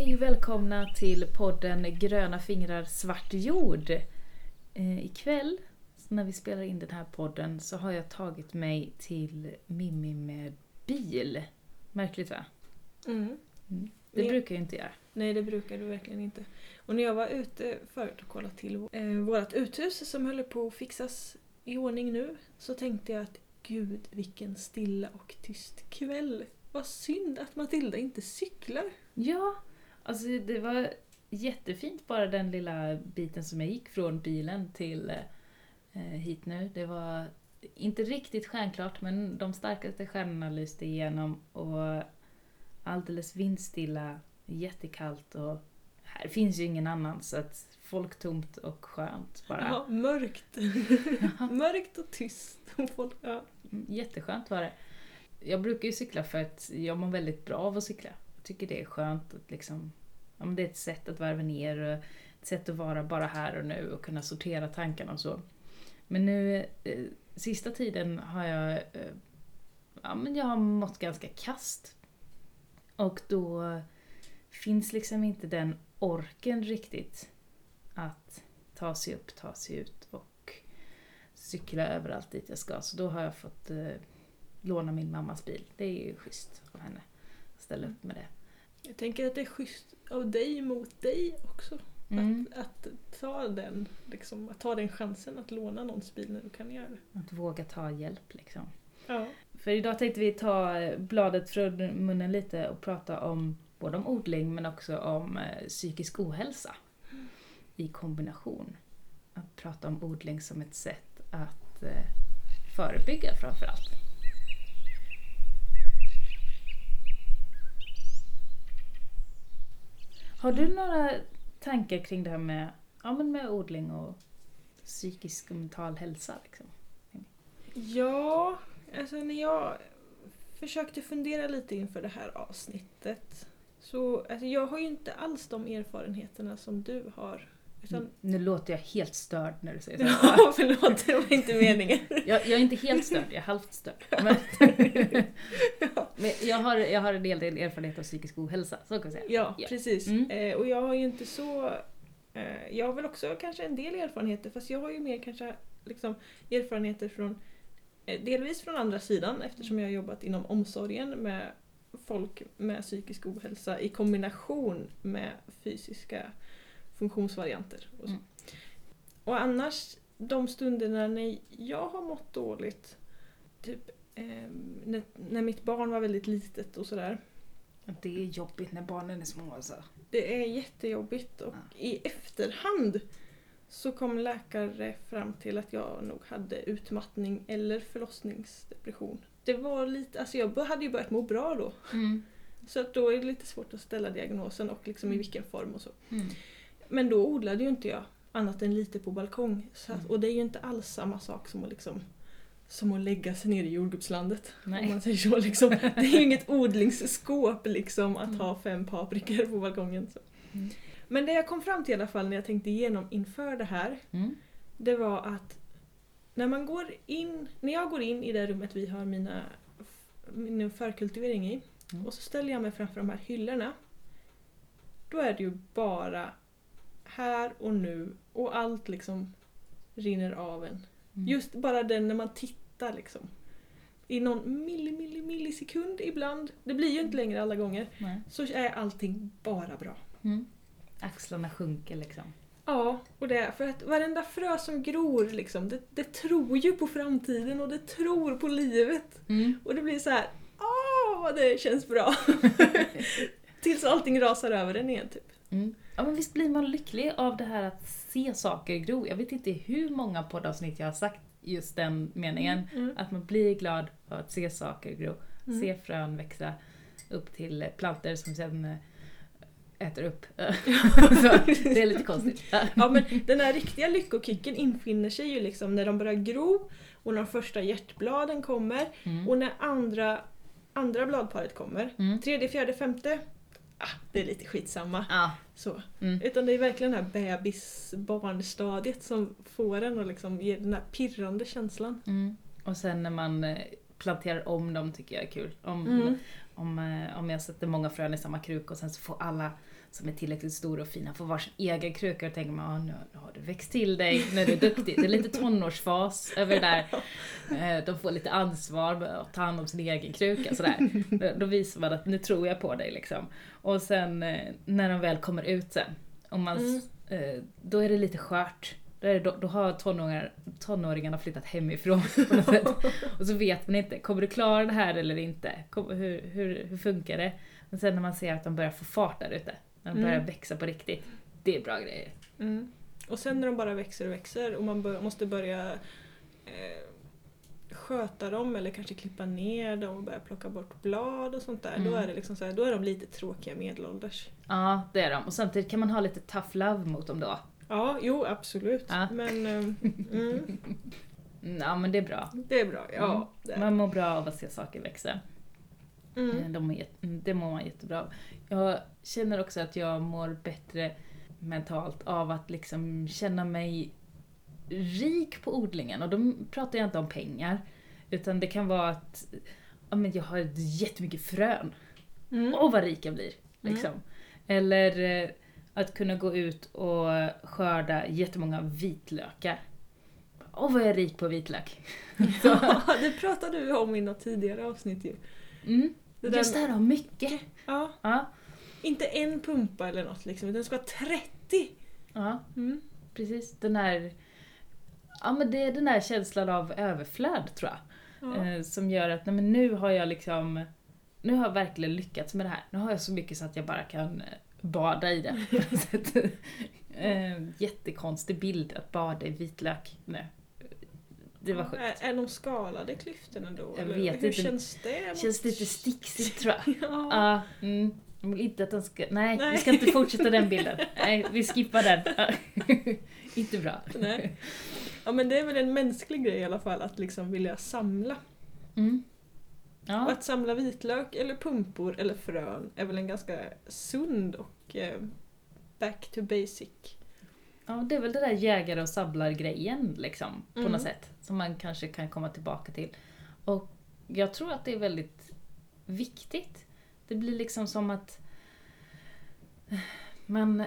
Hej och välkomna till podden Gröna fingrar svart jord. Eh, ikväll när vi spelar in den här podden så har jag tagit mig till Mimmi med bil. Märkligt va? Mm. Det Ja. brukar jag inte göra. Nej, det brukar du verkligen inte. Och när jag var ute förut och kollade till eh, vårt uthus som håller på att fixas i ordning nu så tänkte jag att gud vilken stilla och tyst kväll. Vad synd att Matilda inte cyklar. Ja, alltså det var jättefint bara den lilla biten som jag gick från bilen till eh, hit nu. Det var inte riktigt stjärnklart men de starkaste stjärnorna lyste igenom och alldeles vindstilla, jättekallt och här finns ju ingen annan så att folktomt och skönt bara. Ja, mörkt. mörkt och tyst. Och folk, ja. Mm, Jätteskönt var det. Jag brukar ju cykla för att jag mår väldigt bra av att cykla. Jag tycker det är skönt att liksom, ja, men det är ett sätt att varva ner ett sätt att vara bara här och nu och kunna sortera tankarna och så. Men nu, eh, sista tiden har jag, eh, ja men jag har mått ganska kast. Och då finns liksom inte den orken riktigt att ta sig upp, ta sig ut och cykla överallt dit jag ska. Så då har jag fått eh, låna min mammas bil. Det är ju schysst av henne att ställa upp med det. Jag tänker att det är schysst av dig mot dig också. Mm. Att, att ta den, liksom, att ta den chansen att låna någons bil när du kan göra det. Att våga ta hjälp liksom. Ja. För idag tänkte vi ta bladet från munnen lite och prata om både om odling men också om eh, psykisk ohälsa i kombination. Att prata om odling som ett sätt att eh, förebygga framförallt. Har du några tankar kring det här med, ja, men med odling och psykisk och mental hälsa? Liksom? Ja, alltså när jag försökte fundera lite inför det här avsnittet så alltså jag har ju inte alls de erfarenheterna som du har. Utan, Nu låter jag helt störd när du säger så. ja, förlåt, det var inte meningen. Jag, jag är inte helt störd, jag är halvt störd. Men, men jag, har, jag har en hel del erfarenhet av psykisk ohälsa, så kan jag säga. Ja, Ja. precis. Mm. Eh, och jag har ju inte så... Eh, jag har väl också kanske en del erfarenheter fast jag har ju mer kanske liksom, erfarenheter från eh, delvis från andra sidan eftersom jag har jobbat inom omsorgen med folk med psykisk ohälsa i kombination med fysiska funktionsvarianter. Och, så. Mm. och annars, de stunderna när jag har mått dåligt, typ eh, när, när mitt barn var väldigt litet och sådär, Det är jobbigt när barnen är små alltså. det är jättejobbigt och Ja. i efterhand så kom läkare fram till att jag nog hade utmattning eller förlossningsdepression. Det var lite, alltså jag hade ju börjat må bra då. Mm. Så att då är det lite svårt att ställa diagnosen och liksom i vilken form och så. Mm. Men då odlade ju inte jag annat än lite på balkong. Så att, Mm. och det är ju inte alls samma sak som att liksom som att lägga sig ner i jordgubbslandet. Om Nej. man säger så. Liksom. Det är ju inget odlingsskåp liksom att Mm. ha fem paprikor på balkongen. Så. Mm. Men det jag kom fram till i alla fall när jag tänkte igenom inför det här, Mm. det var att när man går in, när jag går in i det rummet vi har mina, min förkultivering i Mm. och så ställer jag mig framför de här hyllorna. Då är det ju bara här och nu och allt liksom rinner av en. Mm. Just bara den när man tittar liksom. I någon milli, milli, millisekund ibland, det blir ju inte längre alla gånger, Nej. så är allting bara bra. Mm. Axlarna sjunker liksom. Ja, och det är för att varenda frö som gror liksom, det, det tror ju på framtiden och det tror på livet. Mm. Och det blir så här, åh vad det känns bra. Tills allting rasar över en igen typ. Mm. Ja men visst blir man lycklig av det här att se saker gro. Jag vet inte hur många poddavsnitt jag har sagt just den meningen. Mm. Att man blir glad av att se saker gro. Mm. Se frön växa upp till planter som sen eh, äter upp. Det är lite konstigt. Ja men den här riktiga lyckokicken infinner sig ju liksom när de börjar gro och när de första hjärtbladen kommer Mm. och när andra, andra bladparet kommer. Mm. Tredje, fjärde, femte, ah, det är lite skitsamma. Ja. Så. Mm. Utan det är verkligen det här bebis-barnstadiet som får en att liksom ge den här pirrande känslan. Mm. Och sen när man eh, planterar om dem tycker jag är kul. Om, Mm. om, eh, om jag sätter många frön i samma kruk och sen så får alla som är tillräckligt stora och fina får varsin egen kruka och tänker man ah, nu har du växt till dig, nu är du duktig. Det är lite tonårsfas över det där. Eh, De får lite ansvar med att ta hand om sin egen kruka sådär. Då- visar man att nu tror jag på dig liksom. Och sen eh, när de väl kommer ut sen, om man, s- eh, då är det lite skört. Då, då, har tonåringar, tonåringarna flyttat hemifrån på något sätt. Och så vet man inte, kommer du klara det här eller inte? Hur, hur, hur funkar det? Men sen när man ser att de börjar få fart där ute, när de Mm. börjar växa på riktigt, det är bra grejer. Mm. Och sen när de bara växer och växer och man bör, måste börja eh, sköta dem eller kanske klippa ner dem och börja plocka bort blad och sånt där. Då, Mm. är det liksom så här, då är de lite tråkiga medelålders. Ja, det är de. Och samtidigt kan man ha lite tough love mot dem då. Ja, jo absolut. Ja. Men eh, mm, Mm, Ja, men det är bra. det är bra. Ja, Mm. Man mår bra av att se saker växa. Eh, Mm. De är, mm, det mår man jättebra av. Jag känner också att jag mår bättre mentalt av att liksom känna mig rik på odlingen. Och då pratar jag inte om pengar. Utan det kan vara att ja, men jag har jättemycket frön. Mm. Åh vad rik jag blir! Liksom. Eller eh, att kunna gå ut och skörda jättemånga vitlökar. Åh vad jag är rik på vitlök! Ja, det pratade du om i något tidigare avsnitt ju. Mm. Det där- Just det här har mycket. Ja, Ja, inte en pumpa eller något liksom, utan det ska vara 30! ja. Mm. Precis, den här... Ja men det är den här känslan av överflöd tror jag. Ja. Eh, som gör att nej, men nu har jag liksom... Nu har jag verkligen lyckats med det här. Nu har jag så mycket så att jag bara kan eh, bada i det. Eh, jättekonstig bild att bada i vitlök nu. Det var sjukt. Är, är de skalade klyftorna då? Jag eller vet Hur inte. känns det? Känns lite sticksigt tror jag. Ja. Ja, mm. Jag vill inte att den ska... Nej, Nej. vi ska inte fortsätta den bilden. Nej, vi skippar den. Inte bra. Nej. ja men det är väl en mänsklig grej i alla fall att liksom vilja samla. Mm. Och Ja. att samla vitlök eller pumpor eller frön är väl en ganska sund och eh, back to basic. ja, det är väl det där jägare och sabblar-grejen liksom, på Mm. något sätt. Som man kanske kan komma tillbaka till. Och jag tror att det är väldigt viktigt. Det blir liksom som att man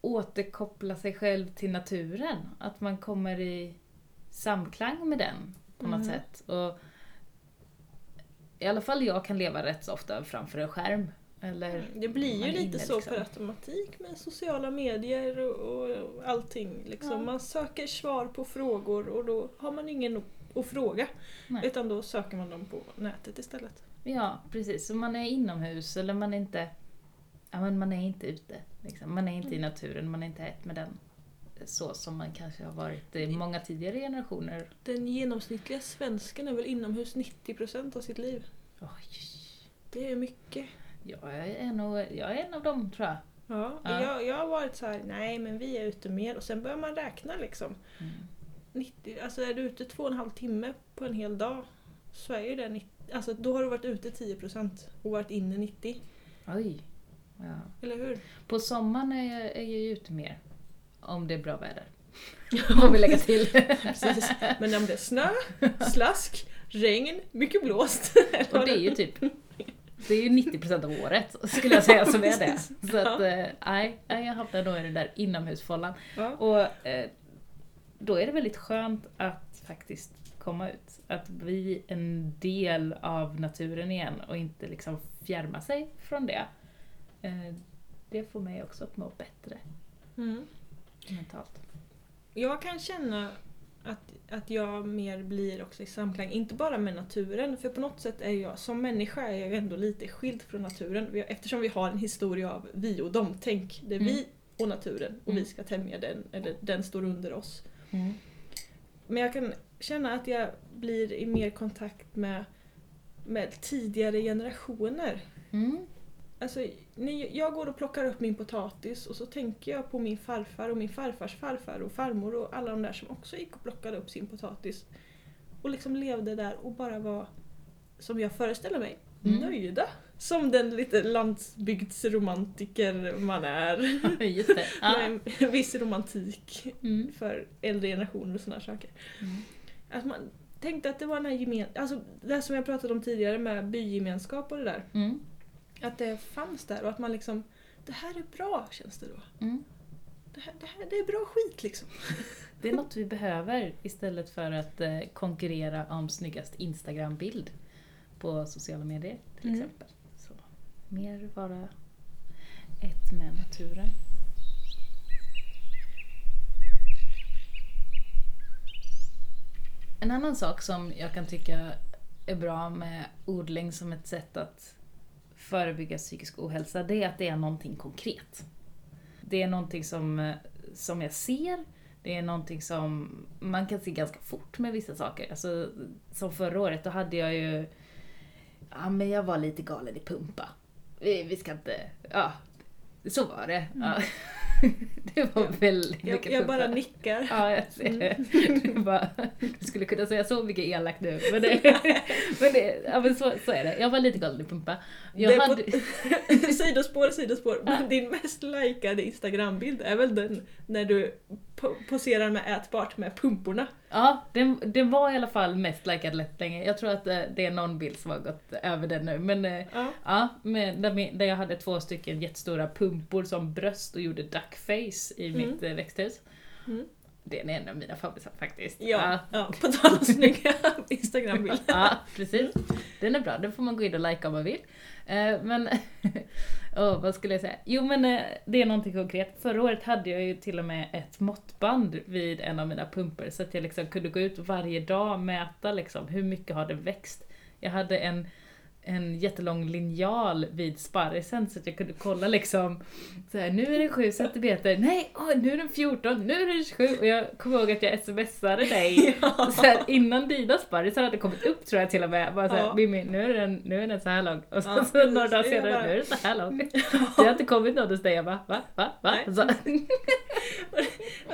återkopplar sig själv till naturen. Att man kommer i samklang med den på något Mm. sätt. Och I alla fall jag kan leva rätt så ofta framför en skärm. Eller Det blir ju lite inne, så liksom. per automatik med sociala medier och, och allting. Liksom. Ja. Man söker svar på frågor och då har man ingen att fråga. Nej. Utan då söker man dem på nätet istället. Ja, precis. Så man är inomhus eller man är inte, ja, men man är inte ute. Liksom. Man är inte i naturen, man är inte ett med den. Så som man kanske har varit i många tidigare generationer. Den genomsnittliga svensken är väl inomhus 90% av sitt liv. Oj, Det är mycket. jag, är nog, jag är en av dem tror jag. Ja, Ja. Jag, jag har varit så här, nej men vi är ute mer och sen börjar man räkna liksom. Mm. 90, alltså är du ute två och en halv timme på en hel dag så är ju det 90, alltså då har du varit ute 10% och varit inne 90. Oj. Ja. Eller hur? På sommaren är jag, är jag ute mer. Om det är bra väder. Får vi lägga till. Precis. Men om det är snö, slask, regn, mycket blåst. Och det är ju typ det är ju 90% av året skulle jag säga som är det. Så att, eh, nej, nej, jag hamnar nog i den där inomhusfållan. Ja. Och eh, då är det väldigt skönt att faktiskt komma ut. Att bli en del av naturen igen och inte liksom fjärma sig från det. Eh, det får mig också att må bättre Mm. mentalt. Jag kan känna att, att jag mer blir också i samklang, inte bara med naturen, för på något sätt är jag som människa är jag ändå lite skild från naturen eftersom vi har en historia av vi och dem. Tänk, det är Mm. vi och naturen och Mm. vi ska tämja den, eller den står under oss. Mm. Men jag kan känna att jag blir i mer kontakt med, med tidigare generationer. Mm. Alltså, när jag går och plockar upp min potatis och så tänker jag på min farfar och min farfars farfar och farmor och alla de där som också gick och plockade upp sin potatis. Och liksom levde där och bara var, som jag föreställer mig, Mm. nöjda. Som den lite landsbygdsromantiker man är. Just det. Ja. Med en viss romantik Mm. för äldre generationer och sådana saker. Mm. Att man tänkte att det var den här gemen... Alltså det som jag pratade om tidigare med bygemenskap och det där. Mm. Att det fanns där och att man liksom det här är bra känns det då. Mm. Det här, det här det är bra skit liksom. Det är något vi behöver istället för att eh, konkurrera om snyggast Instagram-bild på sociala medier till Mm. exempel. Så, mer vara ett med naturen. En annan sak som jag kan tycka är bra med odling som ett sätt att förebygga psykisk ohälsa, det är att det är någonting konkret. Det är någonting som, som jag ser, det är någonting som man kan se ganska fort med vissa saker. Alltså, som förra året, då hade jag ju... Ja, men jag var lite galen i pumpa. Vi, vi ska inte... Ja, så var det. Ja. Mm. Det var väldigt Jag, mycket jag bara nickar. Ja, jag ser det. Du, bara, du skulle kunna säga så mycket elakt nu. Men, det, men, det, ja, men så, så är det. Jag var lite galen i pumpa. Jag Det hade, på- sidospår, sidospår. Men din mest likade Instagrambild är väl den när du po- poserar med ätbart med pumporna. Ja, den, den var i alla fall mest likad lätt länge. Jag tror att eh, det är någon bild som har gått över den nu. Men eh, Ja. ja, med, där, där jag hade två stycken jättestora pumpor som bröst och gjorde duckface i Mm. mitt eh, växthus. Mm. Det är en av mina favoriter faktiskt. Ja, ja, på tal om snygga Instagrambilder. Ja, precis. Den är bra, den får man gå in och likea om man vill. Eh, Men, oh, vad skulle jag säga? Jo men eh, det är någonting konkret. Förra året hade jag ju till och med ett måttband vid en av mina pumper så att jag liksom kunde gå ut varje dag och mäta liksom, hur mycket har det växt. Jag hade en, en jättelång linjal vid sparrisen så att jag kunde kolla liksom så här, nu är det 7 centimeter, nej, åh, nu är den 14, nu är den 27 och jag kommer ihåg att jag smsade dig så här, innan dina sparrisar hade kommit upp tror jag till och med. Bara såhär, Ja. Mimmi nu är, den, nu är den så här lång. Och så, Ja, så några dagar senare, bara- nu är den så här lång. Det har inte kommit något hos dig. Jag bara, va? Va? Va? Så,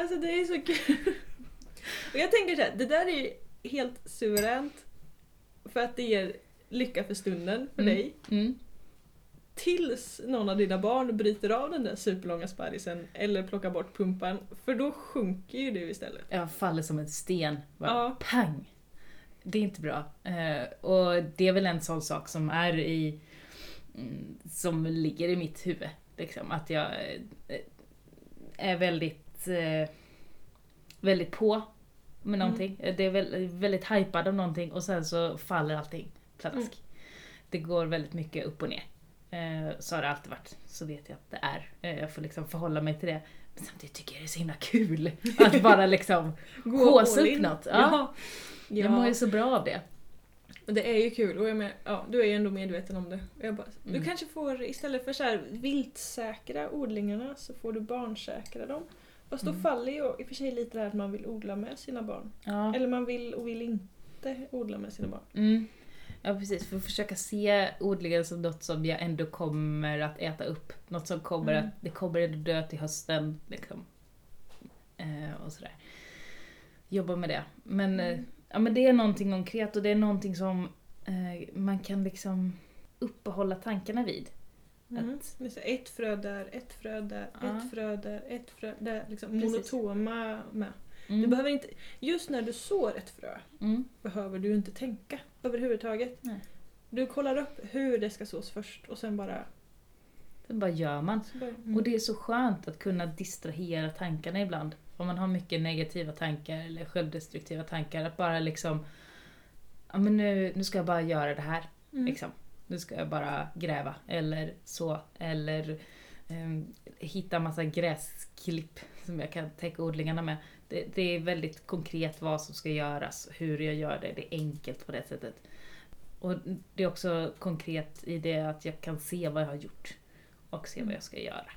Alltså det är så kul. Och jag tänker så här, det där är ju helt suveränt. För att det ger lycka för stunden för Mm. dig. mm. Tills någon av dina barn bryter av den där superlånga sparrisen eller plockar bort pumpan. För då sjunker ju du istället. Jag faller som en sten. Bara, Ja. Pang! Det är inte bra. Eh, och det är väl en sån sak som är i... Mm, som ligger i mitt huvud. Liksom, att jag eh, är väldigt... Eh, väldigt på med någonting. Det är väl, väldigt hypad om någonting och sen så faller allting pladask. Det går väldigt mycket upp och ner. Eh, så har det alltid varit. Så vet jag att det är. Eh, jag får liksom förhålla mig till det. Men samtidigt tycker jag det är så himla kul att bara liksom all upp något, ja. Ja. Jag mår ju så bra av det. Det är ju kul och jag med, ja, du är ju ändå medveten om det. Jag bara, Mm. Du kanske får istället för så här viltsäkra odlingarna så får du barnsäkra dem. Fast då Mm. faller ju i och för sig lite det här att man vill odla med sina barn. Ja. Eller man vill och vill inte odla med sina barn. Mm. Ja precis, för att försöka se odlingen som något som jag ändå kommer att äta upp. Något som kommer Mm. att, det kommer ändå dö till hösten. Liksom. Eh, och sådär. Jobba med det. Men, eh, Mm. ja, men det är någonting konkret och det är någonting som eh, man kan liksom uppehålla tankarna vid. Mm. Att- ett frö där, ett frö där, Ja. ett frö där, ett frö där. Liksom monotoma med. Mm. Du behöver inte, just när du sår ett frö mm. behöver du inte tänka överhuvudtaget. Nej. Du kollar upp hur det ska sås först och sen bara... Sen bara gör man. Bara mm. Och det är så skönt att kunna distrahera tankarna ibland. Om man har mycket negativa tankar eller självdestruktiva tankar. Att bara liksom, ja men nu, nu ska jag bara göra det här. Mm. Liksom. Nu ska jag bara gräva eller så. Eller ehm, hitta massa gräsklipp som jag kan täcka odlingarna med. Det, det är väldigt konkret vad som ska göras, hur jag gör det. Det är enkelt på det sättet. Och det är också konkret i det att jag kan se vad jag har gjort och se vad jag ska göra.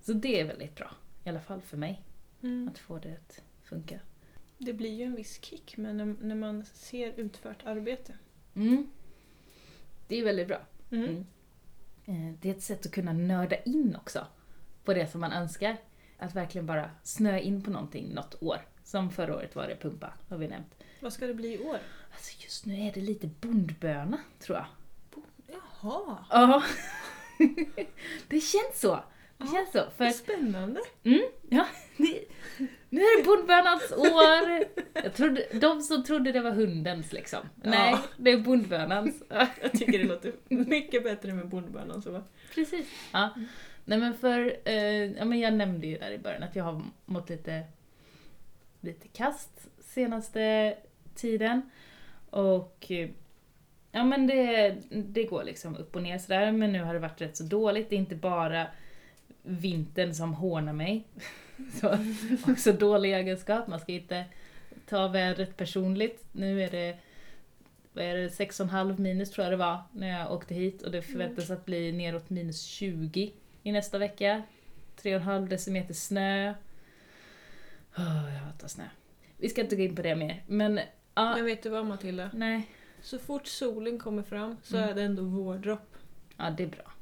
Så det är väldigt bra. I alla fall för mig. Mm. Att få det att funka. Det blir ju en viss kick men när, när man ser utfört arbete. Mm. Det är väldigt bra. Mm. Mm. Eh, Det är ett sätt att kunna nörda in också på det som man önskar. Att verkligen bara snöa in på någonting något år. Som förra året var det pumpa, har vi nämnt. Vad ska det bli i år? Alltså just nu är det lite bondböna, tror jag. Jaha, Ja. det känns så. Det Ja. känns så. För spännande! Ja, det, nu är det bondbönans år! Jag trodde, de som trodde det var hundens liksom. Nej, det är bondbönans. Ja, Jag tycker det låter mycket bättre med bondbönan så. Precis. Ja. Nej men för, eh, ja men jag nämnde ju där i början att jag har mått lite, lite kast senaste tiden. Och eh, ja men det, det går liksom upp och ner sådär, men nu har det varit rätt så dåligt. Det är inte bara vintern som hånar mig. Så, också dålig egenskap, man ska inte ta vädret personligt. Nu är det vad är det, 6,5 minus tror jag det var när jag åkte hit och det förväntas att bli neråt minus 20 i nästa vecka. 3,5 decimeter snö. Oh, jag hatar snö. Vi ska inte gå in på det mer, men ja, Men vet du vad Matilda? nej. Så fort solen kommer fram så Mm. är det ändå vårdropp. Ja, det är bra.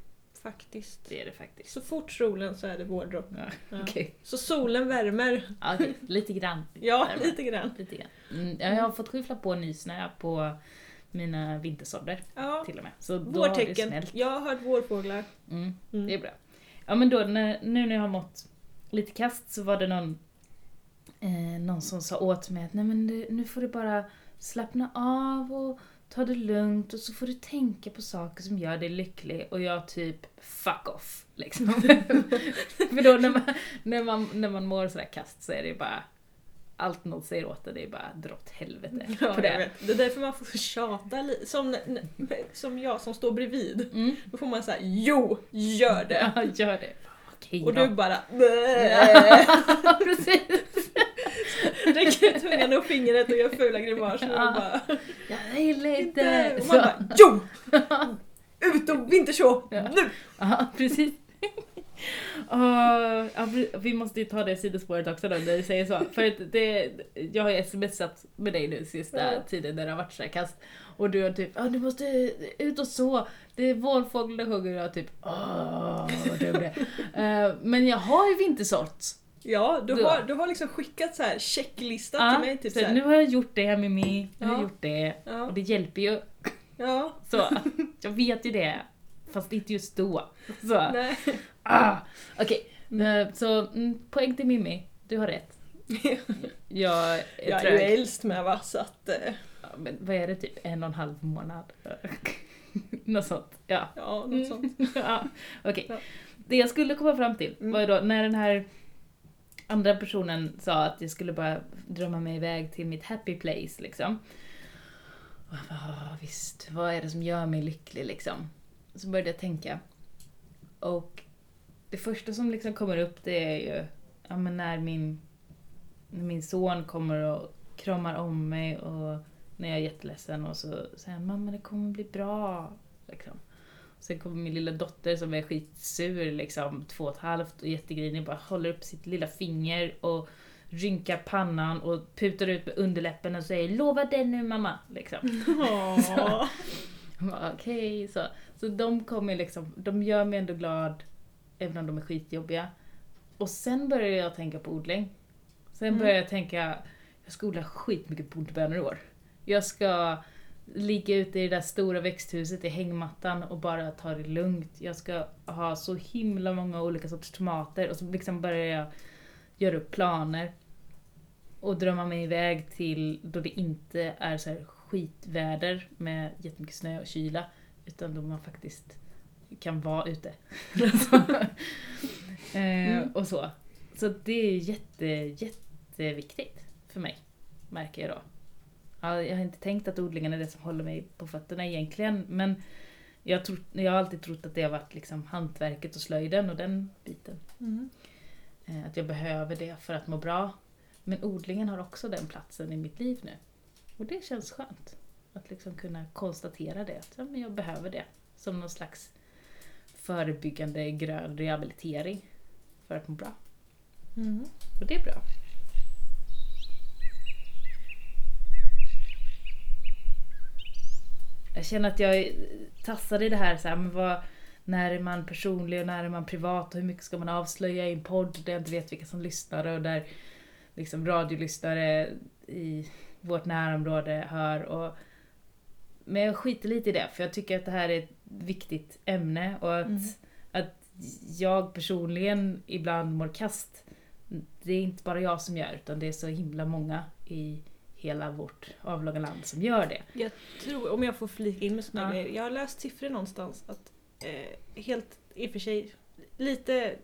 Faktiskt. Det är det faktiskt. Så fort solen så är det vårdropp. Ja, Ja. Okej, Så solen värmer. ja, okej. lite grann. Ja, Värmer. lite grann. Lite grann. Mm, jag har fått skyffla på ny snö på mina vintersådder Ja. till och med. Så då har det Vårtecken. Jag har hört vårfåglar. Mm. Mm. Det är bra. Ja men då när, nu när jag har mått lite kast så var det någon, eh, någon som sa åt mig att nej men du, nu får du bara slappna av och ta det lugnt och så får du tänka på saker som gör dig lycklig och jag typ fuck off liksom. För då när man, när, man, när man mår sådär kast så är det ju bara allt något säger åt det, det är bara dra åt helvete Ja, på det. det är därför man får tjata lite. Som, som jag som står bredvid. Mm. Då får man säga jo, gör det. Ja, gör det. Okej Och då. du bara Ja, precis. räcker ut tungan och fingret och gör fula grimaser och Ja. bara Jag gillar inte... Och man bara jo! Ut och vintershow! Ja. Nu! Ja, precis. Ja, vi- måste ju ta det sidospåret också då, när du säger så. För att det, jag har ju smsat med dig nu sista Ja. tiden när det har varit så kast. Och du har typ ah, du måste ut och så. Det är vårfåglar hugger och jag typ åh vad dum det är." Eh, Men jag har ju vintersort. Ja, du Du- har, du har liksom skickat så här checklista Ja, till mig. Typ så så nu har jag gjort det Mimmi, nu har jag Ja. gjort det. Ja, Och det hjälper ju. ja, Så jag vet ju det. Fast inte just då. Så. nej. Ah, Okej, eh, så mm, poäng till Mimmi. Du har rätt. Jag är Jag är ju trög. äldst med va, så att... eh, Ja, men vad är det, typ en och en halv månad? Något sånt. Ja. Ja, något sånt. ja. Okej. Ja. Det jag skulle komma fram till Mm. var ju då när den här andra personen sa att jag skulle bara drömma mig iväg till mitt happy place liksom. Och jag bara, "Ah, visst, vad är det som gör mig lycklig liksom? Så började jag tänka. Och det första som liksom kommer upp det är ju ja, men när, min, när min son kommer och kramar om mig och när jag är jätteledsen och så säger han mamma det kommer bli bra. Liksom. Sen kommer min lilla dotter som är skitsur, liksom, två och ett halvt och jättegrinig, bara håller upp sitt lilla finger och rynkar pannan och putar ut med underläppen och säger 'Lova det nu mamma' liksom. Okej, så. Så de kommer liksom, de gör mig ändå glad även om de är skitjobbiga. Och sen börjar jag tänka på odling. Sen Mm. börjar jag tänka, jag ska odla skitmycket bondbönor i år. Jag ska ligga ute i det där stora växthuset i hängmattan och bara ta det lugnt. Jag ska ha så himla många olika sorters tomater och så liksom börjar jag göra upp planer. Och drömma mig iväg till då det inte är så skitväder med jättemycket snö och kyla. Utan då man faktiskt kan vara ute. eh, Mm. och så. Så det är jätte, jätteviktigt för mig, märker jag då. Ja, Jag har inte tänkt att odlingen är det som håller mig på fötterna egentligen, men jag, tror, jag har alltid trott att det har varit liksom hantverket och slöjden och den biten. Mm. Eh, Att jag behöver det för att må bra. Men odlingen har också den platsen i mitt liv nu. Och det känns skönt. Att liksom kunna konstatera det. Att ja, men jag behöver det. Som någon slags förebyggande grön rehabilitering. För att må bra. Mm. Och det är bra. Jag känner att jag tassar i det här, så här men vad, när är man personlig och när är man privat och hur mycket ska man avslöja i en podd där jag inte vet vilka som lyssnar och där liksom radiolyssnare i vårt närområde hör. Och, men jag skiter lite i det för jag tycker att det här är ett viktigt ämne och att, Mm. att jag personligen ibland mår kast. Det är inte bara jag som gör utan det är så himla många i hela vårt avlånga land som gör det. Jag tror, om jag får flika in med såna Ja. grejer. Jag har läst siffror någonstans att eh, helt, i och för sig lite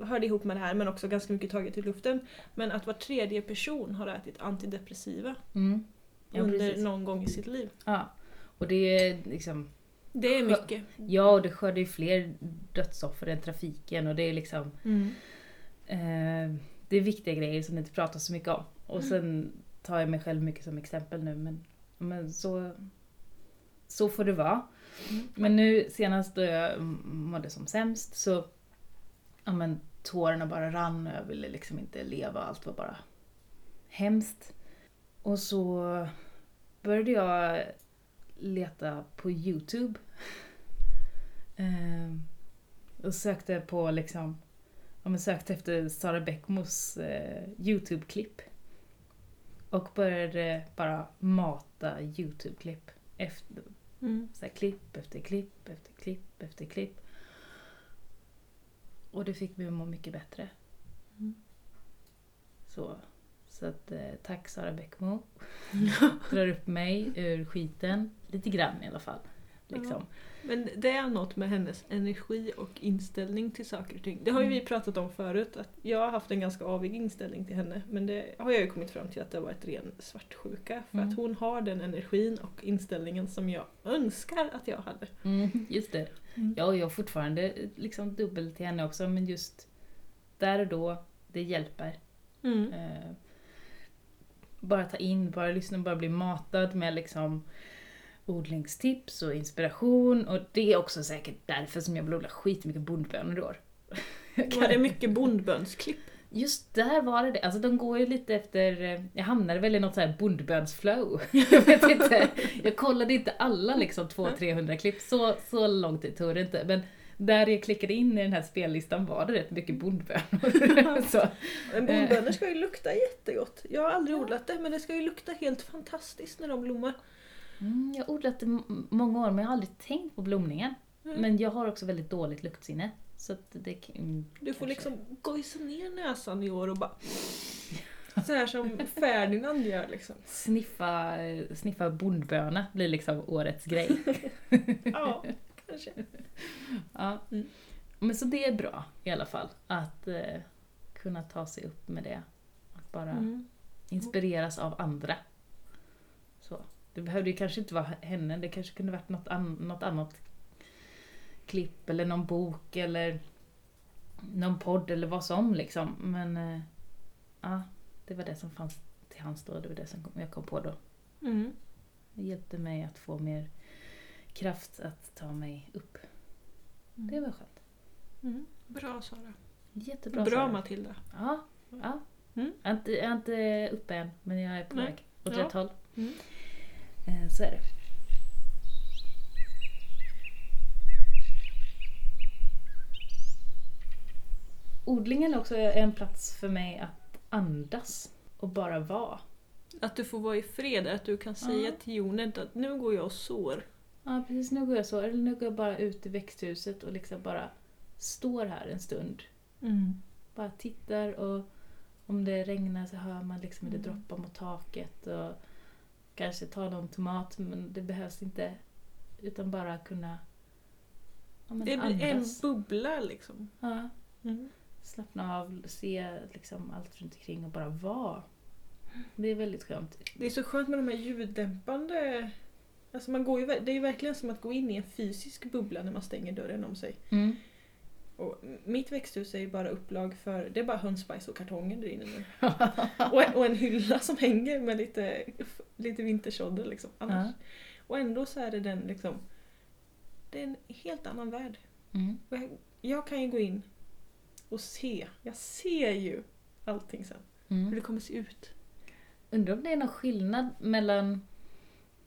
hörde ihop med det här men också ganska mycket taget i luften. Men att var tredje person har ätit antidepressiva Mm. Ja, under precis. någon gång i sitt liv. Ja. Och det är liksom, Det är mycket. ja och det skördar ju fler dödsoffer än trafiken och det är liksom Mm. Eh, det är viktiga grejer som det inte pratas så mycket om. Och sen tar jag mig själv mycket som exempel nu men, men så, så får det vara. Mm. Men nu senast då jag mådde som sämst så ja, men, tårarna bara rann och jag ville liksom inte leva. Allt var bara hemskt. Och så började jag leta på Youtube. Eh, och sökte på liksom ja, men sökte efter Sara Bäckmos eh, Youtube-klipp. Och började bara mata Youtube-klipp. Efter, Mm. så här, klipp efter klipp efter klipp efter klipp. Och det fick mig att må mycket bättre. Mm. Så, så att, eh, tack Sara Bäckmo. Drar upp mig ur skiten. Lite grann i alla fall. Liksom. Men det är något med hennes energi och inställning till saker och ting. Det har ju vi Mm. pratat om förut, att jag har haft en ganska avig inställning till henne. Men det har jag ju kommit fram till att det har varit ren svartsjuka. För Mm. att hon har den energin och inställningen som jag önskar att jag hade. Mm, just det. Mm. Ja, och jag har fortfarande liksom dubbel till henne också, men just där och då, det hjälper. Mm. Eh, bara ta in, bara lyssna, bara bli matad med liksom odlingstips och inspiration. Och det är också säkert därför som jag vill odla skitmycket bondbönor i år. Var det mycket bondbönsklipp? Just där var det det. Alltså de går ju lite efter, eh, jag hamnade väl i något så här bondbönsflow. jag vet inte. Jag kollade inte alla liksom 200-300 klipp, så, så lång tid tog det inte. Men där jag klickade in i den här spellistan var det rätt mycket bondbönor. så, Men bondbönor ska ju lukta jättegott. Jag har aldrig odlat det men det ska ju lukta helt fantastiskt när de blommar. Mm, jag har odlat det många år men jag har aldrig tänkt på blomningen. Mm. Men jag har också väldigt dåligt luktsinne. Så det mm, Du får kanske- liksom gojsa ner näsan i år och bara... Så här som Ferdinand gör liksom. Sniffa, sniffa bondböna blir liksom årets grej. Ja, kanske. Ja. Mm. Men så det är bra i alla fall. Att eh, kunna ta sig upp med det. Att bara Mm. inspireras av andra. Det behövde ju kanske inte vara henne, det kanske kunde varit något, an- något annat klipp eller någon bok eller någon podd eller vad som liksom. Men eh, ja, det var det som fanns till hands då. Det var det som jag kom på då. Mm. Det hjälpte mig att få mer kraft att ta mig upp. Det var skönt. Mm. Bra Sara. Jättebra Bra Sara. Matilda. Ja, ja. Mm. Jag, är inte, jag är inte uppe än, men jag är på Nej. väg åt Ja. rätt håll. Mm. Eh, Så är det. Odlingen är också en plats för mig att andas och bara vara. Att du får vara i fred, att du kan säga Ja. till jorden att nu går jag och sår. Ja precis, nu går jag så. Eller nu går jag bara ut i växthuset och liksom bara står här en stund. Mm. Bara tittar och om det regnar så hör man liksom hur det Mm. droppar mot taket och kanske tar någon tomat men det behövs inte. Utan bara kunna ja, men en andas. bubbla liksom. Ja, Mm. slappna av, se liksom allt runt omkring och bara vara. Det är väldigt skönt. Det är så skönt med de här ljuddämpande... Alltså man går ju, det är ju verkligen som att gå in i en fysisk bubbla när man stänger dörren om sig. Mm. Och mitt växthus är ju bara upplag för, det är bara hönsbajs och kartonger där inne nu. och, och en hylla som hänger med lite, lite vintersådder liksom. Annars. Och ändå så är det den liksom, det är en helt annan värld. Mm. Jag, jag kan ju gå in och se, jag ser ju allting sen. Hur Mm. det kommer se ut. Undrar om det är någon skillnad mellan,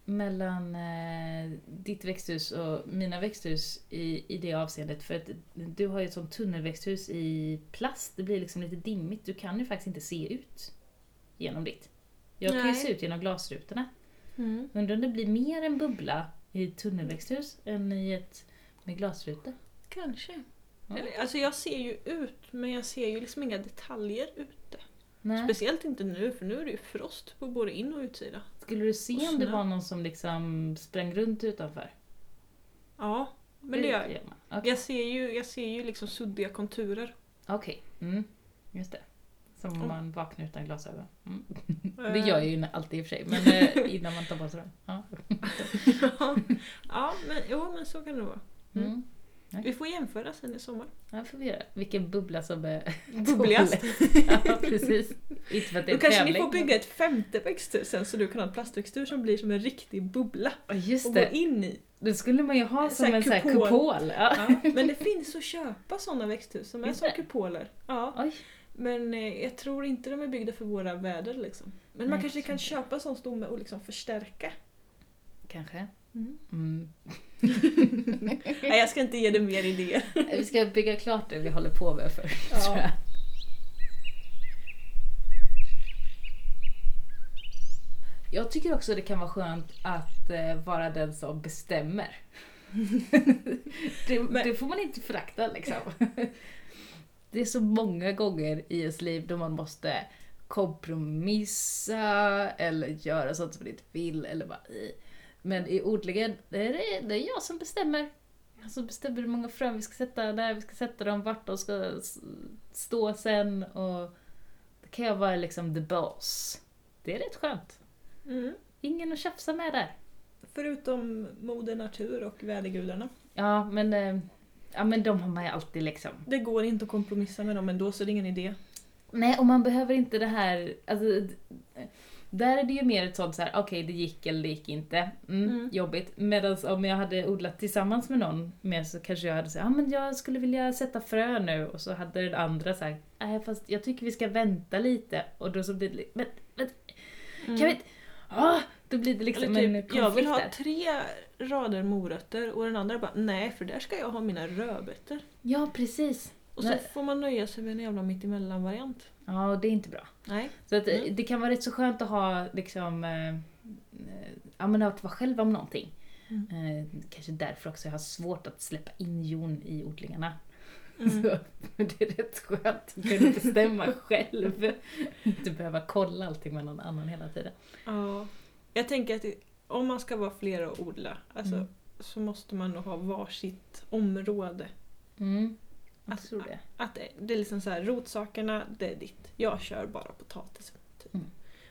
mellan eh, ditt växthus och mina växthus i, i det avseendet. För att du har ju ett sånt tunnelväxthus i plast. Det blir liksom lite dimmigt. Du kan ju faktiskt inte se ut genom ditt. Jag kan ju se ut genom glasrutorna. Mm. Undrar om det blir mer en bubbla i ett tunnelväxthus än i ett med glasrutor. Kanske. Ja. Eller, Alltså jag ser ju ut men jag ser ju liksom inga detaljer ute. Nej. Speciellt inte nu för nu är det ju frost på både in och utsida. Skulle du se om det var någon som liksom sprang runt utanför? Ja, Men det gör jag. Okej, Jag ser ju, jag ser ju liksom suddiga konturer. Okej. mm. just det. Som om Mm. man vaknar utan glasögon. Mm. Eh, Det gör jag ju alltid i och för sig, men eh, innan man tar på sig dem. Ja. ja, ja men, jo, men så kan det vara. Mm. Vi får jämföra sen i sommar. Ja, får vi göra. Vilken bubbla som är Bubbligast. ja, precis. Inte för att det är Då kanske ni tävling, får bygga ett femte växthus sen så du kan ha en plastväxthus som blir som en riktig bubbla Just och gå det. in i. Det skulle man ju ha Så som en kupol. kupol. Ja. Ja, men det finns att köpa sådana växthus som är som kupoler. Ja, Oj. Men eh, jag tror inte de är byggda för våra väder liksom. Men man Nej, kanske kan tror köpa sån stomme och liksom förstärka. Kanske. Mm. Mm. Nej, jag ska inte ge dig mer idéer. Vi ska bygga klart det vi håller på med för. Ja. jag. Jag tycker också det kan vara skönt att eh, vara den som bestämmer. det, Men- det får man inte förakta liksom. Det är så många gånger i ens liv då man måste kompromissa eller göra sånt som man inte vill. Eller bara. Men i odlingen, det är, det, är jag som bestämmer. Jag som bestämmer hur många frön vi ska sätta, när vi ska sätta dem, vart de ska stå sen. Och då kan jag vara liksom the boss. Det är rätt skönt. Mm. Ingen att tjafsa med där. Förutom moder natur och vädergudarna. Ja, men, eh, ja, men de har man ju alltid liksom. Det går inte att kompromissa med dem ändå så det är ingen idé. Nej, och man behöver inte det här... Alltså, där är det ju mer ett sånt så här, okej det gick eller det gick inte. Mm, Mm. Jobbigt. Medan om jag hade odlat tillsammans med någon mer så kanske jag hade sagt, ja men jag skulle vilja sätta frö nu. Och så hade den andra sagt, nej fast jag tycker vi ska vänta lite. Och då så blir det, men, men kan vi inte... Ah, då blir det liksom Eller en typ, konflikt jag vill ha tre rader morötter och den andra bara nej för där ska jag ha mina rödbetor. Ja, precis. Och så får man nöja sig med en jävla mittemellan-variant. Ja, och det är inte bra. Nej. Så att, Mm. det kan vara rätt så skönt att ha liksom, eh, eh, ja men att vara själv om någonting. Mm. Eh, kanske därför också jag har svårt att släppa in Jon i odlingarna. Mm. Så, det är rätt skönt att kunna bestämma själv. Inte behöva kolla allting med någon annan hela tiden. Ja. Jag tänker att om man ska vara flera och odla alltså, Mm. så måste man nog ha varsitt område. Mm, Att- tror det. Att det, det är liksom så här, rotsakerna, det är ditt. Jag kör bara potatisen. Typ. Mm.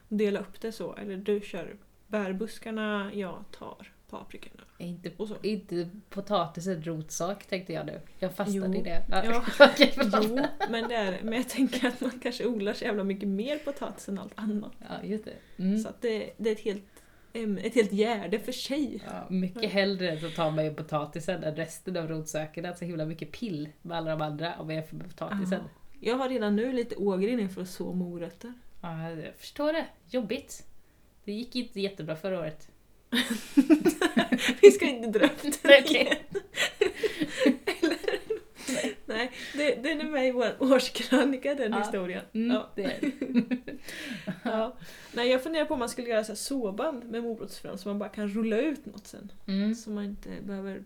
Dela upp det så. Eller du kör bärbuskarna, jag tar paprikorna. Inte, inte potatisen rotsak tänkte jag nu. Jag fastnade Jo. i det. Ja. Jo, men, det är, men jag tänker att man kanske odlar så jävla mycket mer potatis än allt annat. Ja, just det. Mm. Så att det, det är ett helt, ett helt gärde för sig. Ja, mycket hellre så tar man ju potatisen än resten av rotsökarna. Så himla mycket pill med alla de andra om jag jämför med potatisen. Jag har redan nu lite ågren inför att så morötter. Ja, jag förstår det. Jobbigt. Det gick inte jättebra förra året. Vi ska inte dra upp det igen. Nej, det, den är med i vår årskrönika den Ja. historien. Mm, Ja. det är Ja. Nej, jag funderar på om man skulle göra så här såband med morotsfrön så man bara kan rulla ut något sen. mm. Så man inte behöver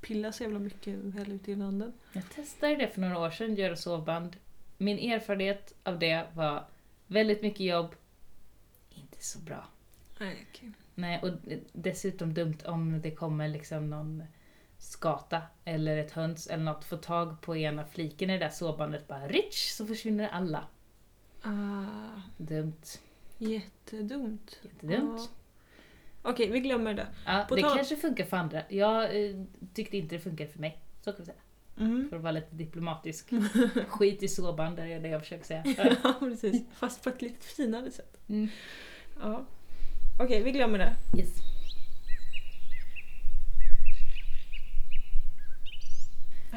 pilla så jävla mycket heller ute i landet. Jag testade det för några år sedan, göra sovband. Min erfarenhet av det var väldigt mycket jobb, inte så bra. Nej, okej. Nej, och dessutom dumt om det kommer liksom någon skata eller ett höns eller något, få tag på ena fliken i det där såbandet, bara rich, så försvinner alla. Ah, Dumt. jättedumt. Jättedumt. Ja. Okej, vi glömmer det. Ja, På det tal- kanske funkar för andra. Jag eh, tyckte inte det funkade för mig. Så kan vi säga. Mm. För att vara lite diplomatisk. Skit i såband, det är det jag försöker säga. Ja, precis. Fast på ett lite finare sätt. Mm. Ja. Okej, vi glömmer det. Yes.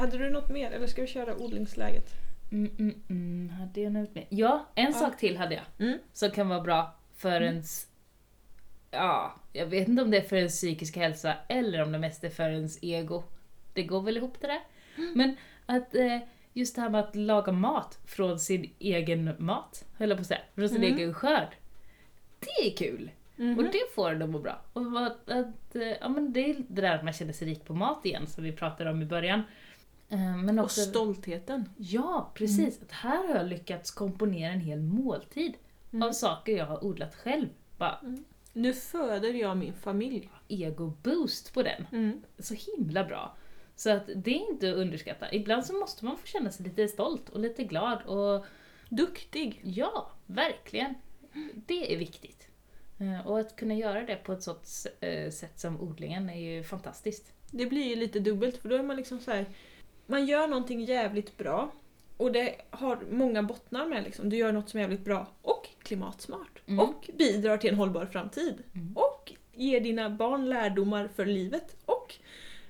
Hade du något mer eller ska vi köra odlingsläget? Mm, mm, mm. Hade jag något mer? Ja, en Ja. sak till hade jag. Mm. Som kan vara bra för Mm. ens... Ja, jag vet inte om det är för ens psykiska hälsa eller om det mest är för ens ego. Det går väl ihop det där. Mm. Men att eh, just det här med att laga mat från sin egen mat, höll jag på att säga, från sin Mm. egen skörd. Det är kul! Mhm. Och det får en att må bra. Och att, att, eh, ja, men det är det där att man känner sig rik på mat igen, som vi pratade om i början. Eh, Men Och också, stoltheten. ja, precis. Att här har jag lyckats komponera en hel måltid Mm. av saker jag har odlat själv. Bara Nu föder jag min familj. ego-boost på den. Mm. Så himla bra. Så att det är inte att underskatta. Ibland så måste man få känna sig lite stolt och lite glad och Duktig. ja, verkligen. Det är viktigt. Eh, Och att kunna göra det på ett sånt eh, sätt som odlingen är ju fantastiskt. Det blir ju lite dubbelt för då är man liksom så här. Man gör någonting jävligt bra och det har många bottnar med liksom. Du gör något som är jävligt bra och klimatsmart. Mm. Och bidrar till en hållbar framtid. Mm. Och ger dina barn lärdomar för livet. Och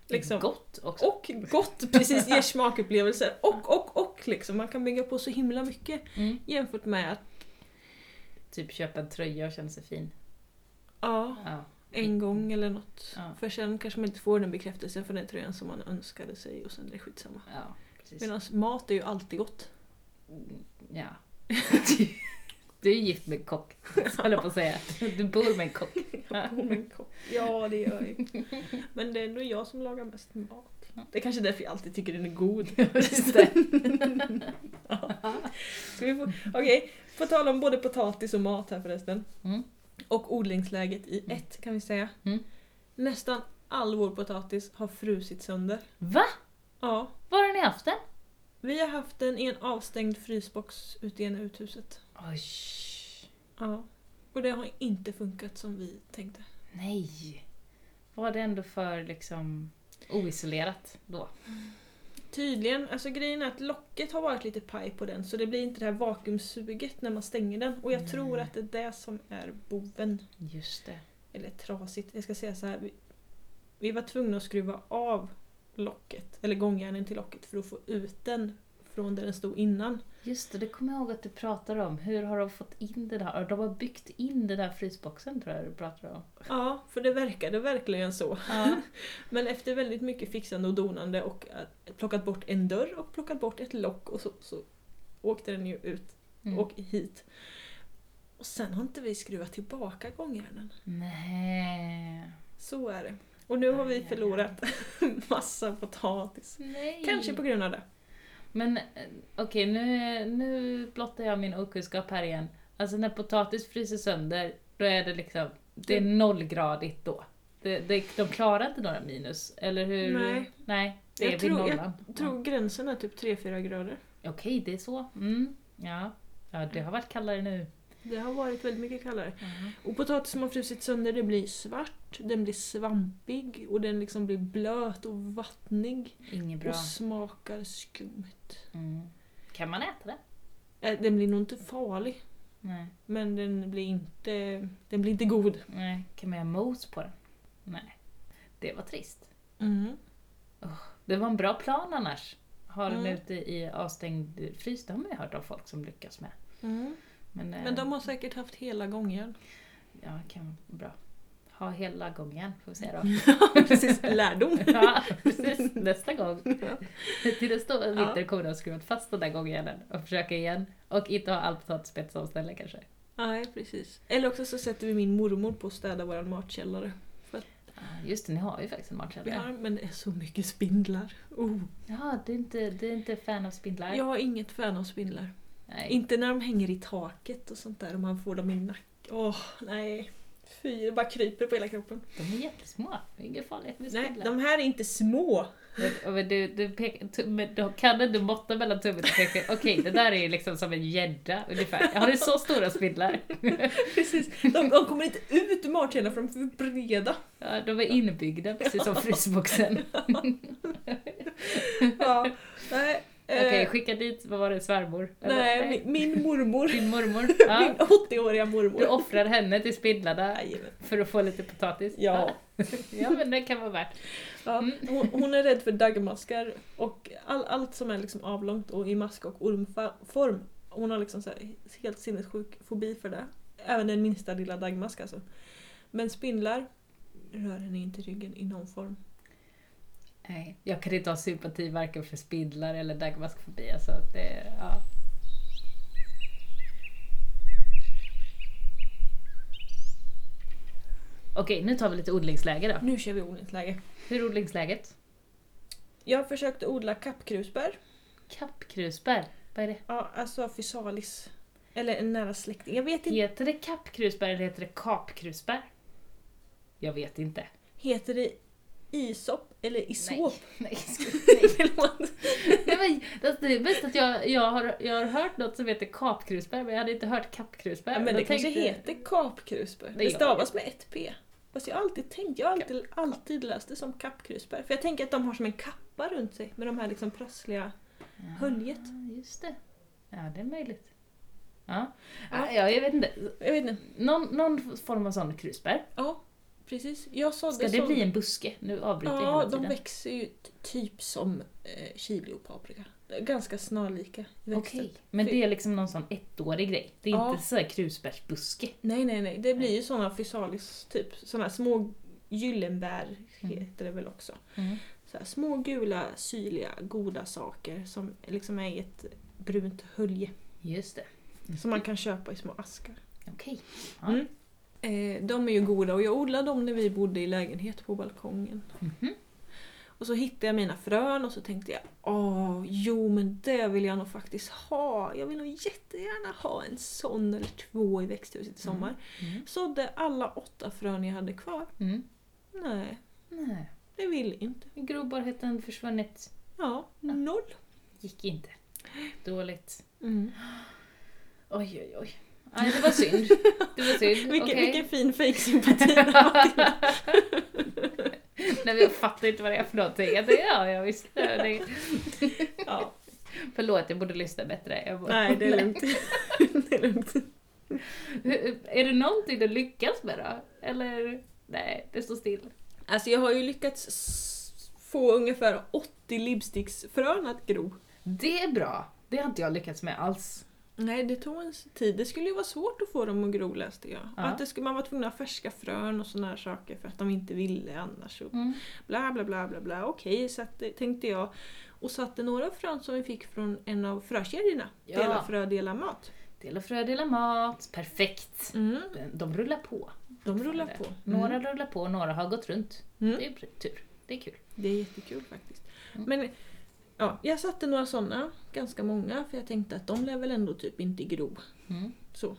liksom, Gott också. och gott, precis, ger smakupplevelser. Och, och, och liksom. Man kan bygga på så himla mycket Mm. jämfört med att Typ köpa en tröja och känna sig fin. ja, Ja. En gång eller något. Ja. För sen kanske man inte får den bekräftelsen för den tröjan som man önskade sig och sen är det skitsamma. Ja. Medan mat är ju alltid gott. Ja. Du är gift med en kock, höll jag på att säga. Du bor med en kock. Ja, det gör jag. Men det är ändå jag som lagar mest mat. Det är kanske därför jag alltid tycker den är god. Just det. Okej, på tal om både potatis och mat här förresten. Mm. Och odlingsläget i ett kan vi säga. Mm. Nästan all vår potatis har frusit sönder. Va? Ja. Var har ni haft den? Vi har haft den i en avstängd frysbox ute i en uthuset. Oj. Ja. Och det har inte funkat som vi tänkte. Nej. Var det ändå för liksom oisolerat då? Tydligen, alltså grejen är att locket har varit lite paj på den så det blir inte det här vakuumsuget när man stänger den. Och jag Nej. tror att det är det som är boven. Just det. Eller trasigt. Jag ska säga så här. Vi, vi var tvungna att skruva av locket, eller gångjärnen till locket för att få ut den från där den stod innan. Just det, det kommer jag ihåg att du pratade om. Hur har de fått in det där? De har byggt in den där frysboxen tror jag du pratade om. Ja, för det verkade verkligen så. Ja. Men efter väldigt mycket fixande och donande och att- plockat bort en dörr och plockat bort ett lock och så, så åkte den ju ut Mm. och hit. Och sen har inte vi skruvat tillbaka gångjärnen. Nej. Så är det. Och nu har vi förlorat massa potatis. Nej. Kanske på grund av det. Men eh, okej, nu, nu blottar jag min okunskap här igen. Alltså när potatis fryser sönder, då är det liksom, det är nollgradigt då. Det, det, de klarar inte några minus, eller hur? Nej. Nej, det Jag är vid tror- nollan. Jag tror gränsen är typ 3-4 grader. Okej, det är så. Mm. Ja. ja, det har varit kallare nu. Det har varit väldigt mycket kallare. Och potatis som har frusit sönder det blir svart, den blir svampig och den liksom blir blöt och vattnig. Inget bra. Och smakar skumt. Mm. Kan man äta det? Äh, Den blir nog inte farlig. Nej. Men den blir inte, den blir inte god. Nej. Kan man göra mos på den? Nej. Det var trist. Mm. Det var en bra plan annars. Ha den Mm. ute i avstängd frys, det har man ju hört av folk som lyckas med. Mm. Men, eh, Men de har säkert haft hela gångjärn. Ja, kan vara bra. Ha hela gången, får vi säga då. Precis, lärdom. ja, precis. Nästa gång. Till nästa Ja. vinter kommer de skruvat fast den där gångjärnen och försöka igen. Och inte ha all potatis på ett sånt ställe kanske. Nej, precis. Eller också så sätter vi min mormor på att städa våran matkällare. Ja, Just det, ni har ju faktiskt en Vi matkällare. har, men det är så mycket spindlar. Oh. Jaha, du är inte, du är inte fan av spindlar? Jag är inget fan av spindlar. Inte när de hänger i taket och sånt där och man får dem i nacken. Åh, nej. Fy, det bara kryper på hela kroppen. De är jättesmå. Det är inget farligt med Nej, de här är inte små. Men, du, du, pekar, kan du måtta mellan tummen och pekfingret? Okej, det där är ju liksom som en gädda ungefär. Har du så stora spindlar? Precis. De, de kommer inte ut ur matkällaren för de är för breda. Ja, de är inbyggda precis som frysboxen. Ja, nej. Eh, Okej, skicka dit, vad var det, svärmor? Eller? nej, min, min mormor. Din mormor? Min Ja. 80-åriga Du mormor. offrar henne till spindlarna för att få lite potatis? Ja. Ja, men det kan vara värt. Ja, Mm. hon, hon är rädd för daggmaskar och all, allt som är liksom avlångt och i mask och ormform. Hon har liksom så här helt sinnessjuk fobi för det. Även den minsta lilla daggmask alltså. Men spindlar rör henne inte ryggen i någon form. Nej, jag kan inte ha sympati varken för spindlar eller dagmaskfobi. Alltså, det, ja. Okej, nu tar vi lite odlingsläge då. Nu kör vi odlingsläge. Hur är odlingsläget? Jag försökte odla kappkrusbär. Kappkrusbär. Vad är det? Ja, alltså physalis. Eller en nära släkting. Jag vet inte. Heter det kappkrusbär eller heter det kapkrusbär? Jag vet inte. Heter det isop Eller isop. Nej, Nej, förlåt. nej men, alltså, det är bäst att jag, jag, har, jag har hört något som heter kapkrusbär, men jag hade inte hört kappkrusbär. Ja, men det kanske tänkte- heter kapkrusbär. Det stavas med ett p. Fast jag har alltid tänkt, jag har alltid, alltid läst det som kappkrusbär. För jag tänker att de har som en kappa runt sig med de här liksom prassliga höljet. Ja, just det. Ja, det är möjligt. Ja, Ja. ja jag vet inte. Jag vet inte. Någon, någon form av sån krusbär. Ja, precis. Jag sådde Ska det som- bli en buske? Nu avbryter jag Ja, hela de tiden. växer ju typ som eh, chili och paprika. Ganska snarlika växtsätt. Okej, men det är liksom någon sån ettårig grej? Det är Ja. inte så här krusbärsbuske? Nej, nej, nej. Det blir ju såna fysalis, typ. Såna små gyllenbär Mm. heter det väl också. Mm. Så här, små gula, syrliga, goda saker som liksom är i ett brunt hölje. Just det. Som man kan köpa i små askar. Okej. Ja. Mm. Eh, de är ju goda och jag odlade dem när vi bodde i lägenhet på balkongen. Mhm. Och så hittade jag mina frön och så tänkte jag åh, jo men det vill jag nog faktiskt ha. Jag vill nog jättegärna ha en sån eller två i växthuset i sommar. Mm. Sådde alla åtta frön jag hade kvar. Mm. Nej, Nej. det vill inte. Grobarheten försvunnit. Ja, noll. Gick inte. Dåligt. Mm. Oj, oj, oj. Nej, det var synd. Det var synd. Vilken, Okej. vilken fin fejksympati. Nej, men jag fattar inte vad det är för någonting. Jag tänkte, ja, jag visste det. ja. Förlåt, jag borde lyssna bättre. Jag bara- Nej, det är lugnt. det är lugnt. Är det någonting du lyckas med då? Eller? Nej, det står still. Alltså jag har ju lyckats få ungefär 80 lipsticksfrön att gro. Det är bra. Det har inte jag lyckats med alls. Nej, det tog en tid. Det skulle ju vara svårt att få dem att gro läste jag. Ja. Att det skulle, man var tvungen att ha färska frön och här saker för att de inte ville annars. Och Mm. bla bla bla bla bla. Okej, så att, det tänkte jag. Och satte några frön som vi fick från en av frökedjorna. Ja. Dela frö, dela mat. Dela frö, dela mat. Perfekt. Mm, De, rullar på. de rullar på. Några Mm. rullar på, några har gått runt. Mm. Det är tur. Det är kul. Det är jättekul faktiskt. Mm. Men ja, jag satte några sådana, ganska många, för jag tänkte att de lär väl ändå typ inte gro. Mm. Så.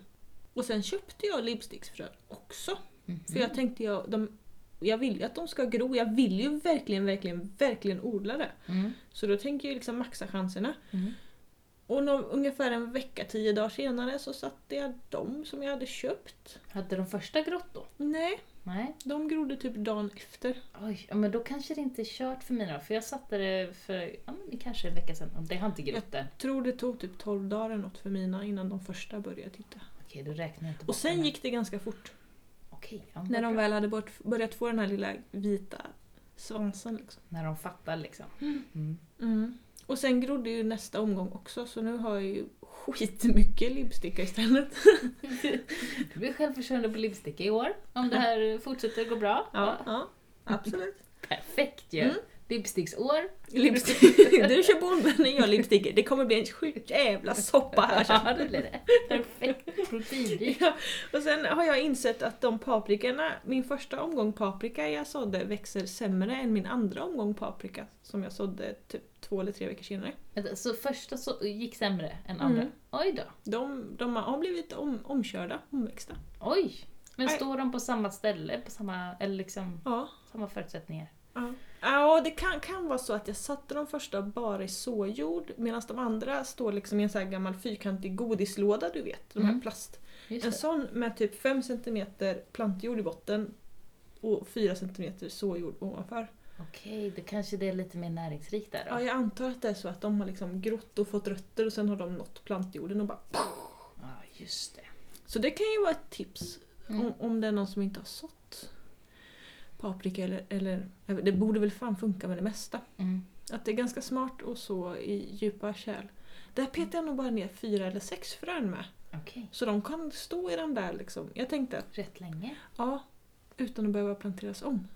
Och sen köpte jag lipsticksfrön också. Mhm. För jag tänkte jag, de, jag vill ju att de ska gro, jag vill ju verkligen, verkligen, verkligen odla det. Mm. Så då tänker jag liksom maxa chanserna. Mm. Och nå, ungefär en vecka, tio dagar senare så satte jag dem som jag hade köpt. Hade de första grott då? Nej, Nej. de grodde typ dagen efter. Oj, ja, men då kanske det inte är kört för mina För jag satte det för ja, men kanske en vecka sedan och det har inte grott än. Tror det tog typ 12 dagar eller något för mina innan de första började titta. Okej, då räknar jag inte Och sen gick det ganska fort. Okej, ja, När de bra. väl hade bort, börjat få den här lilla vita svansen. Liksom. När de fattar liksom. Mm. Mm. Och sen grodde ju nästa omgång också så nu har jag ju skitmycket lipstickar istället. Du blir självförsörjande på lipsticka i år, om det här fortsätter gå bra. Ja, ja absolut. Perfekt ju! Mm. Lipsticksår. Lipstick. Du kör bondvännen, jag lipstickar. Det kommer bli en sjuk jävla soppa här sen. Ja, det blir det. Perfekt. Proteinrik. Ja, och sen har jag insett att de paprikorna, min första omgång paprika jag sådde växer sämre än min andra omgång paprika som jag sådde typ två eller tre veckor senare. Så första så gick sämre än andra? Mm. Oj då. De, de har blivit om, omkörda, omväxta. Oj! Men Nej. står de på samma ställe, på samma, eller liksom Ja. samma förutsättningar? Ja, ja det kan, kan vara så att jag satte de första bara i såjord medan de andra står liksom i en så här gammal fyrkantig godislåda du vet. De här Mm. plast. Just En det. sån med typ 5 cm plantjord i botten och 4 cm såjord ovanför. Okej, det kanske det är lite mer näringsrikt där då. Ja, jag antar att det är så att de har liksom grott och fått rötter och sen har de nått plantjorden och bara... Ja, just det. Så det kan ju vara ett tips Mm. om, om det är någon som inte har sått paprika eller, eller... Det borde väl fan funka med det mesta. Mm. Att det är ganska smart att så i djupa kärl. Där petar jag nog bara ner fyra eller sex frön med. Okej, Så de kan stå i den där liksom. Jag tänkte att, rätt länge. ja, utan att behöva planteras om.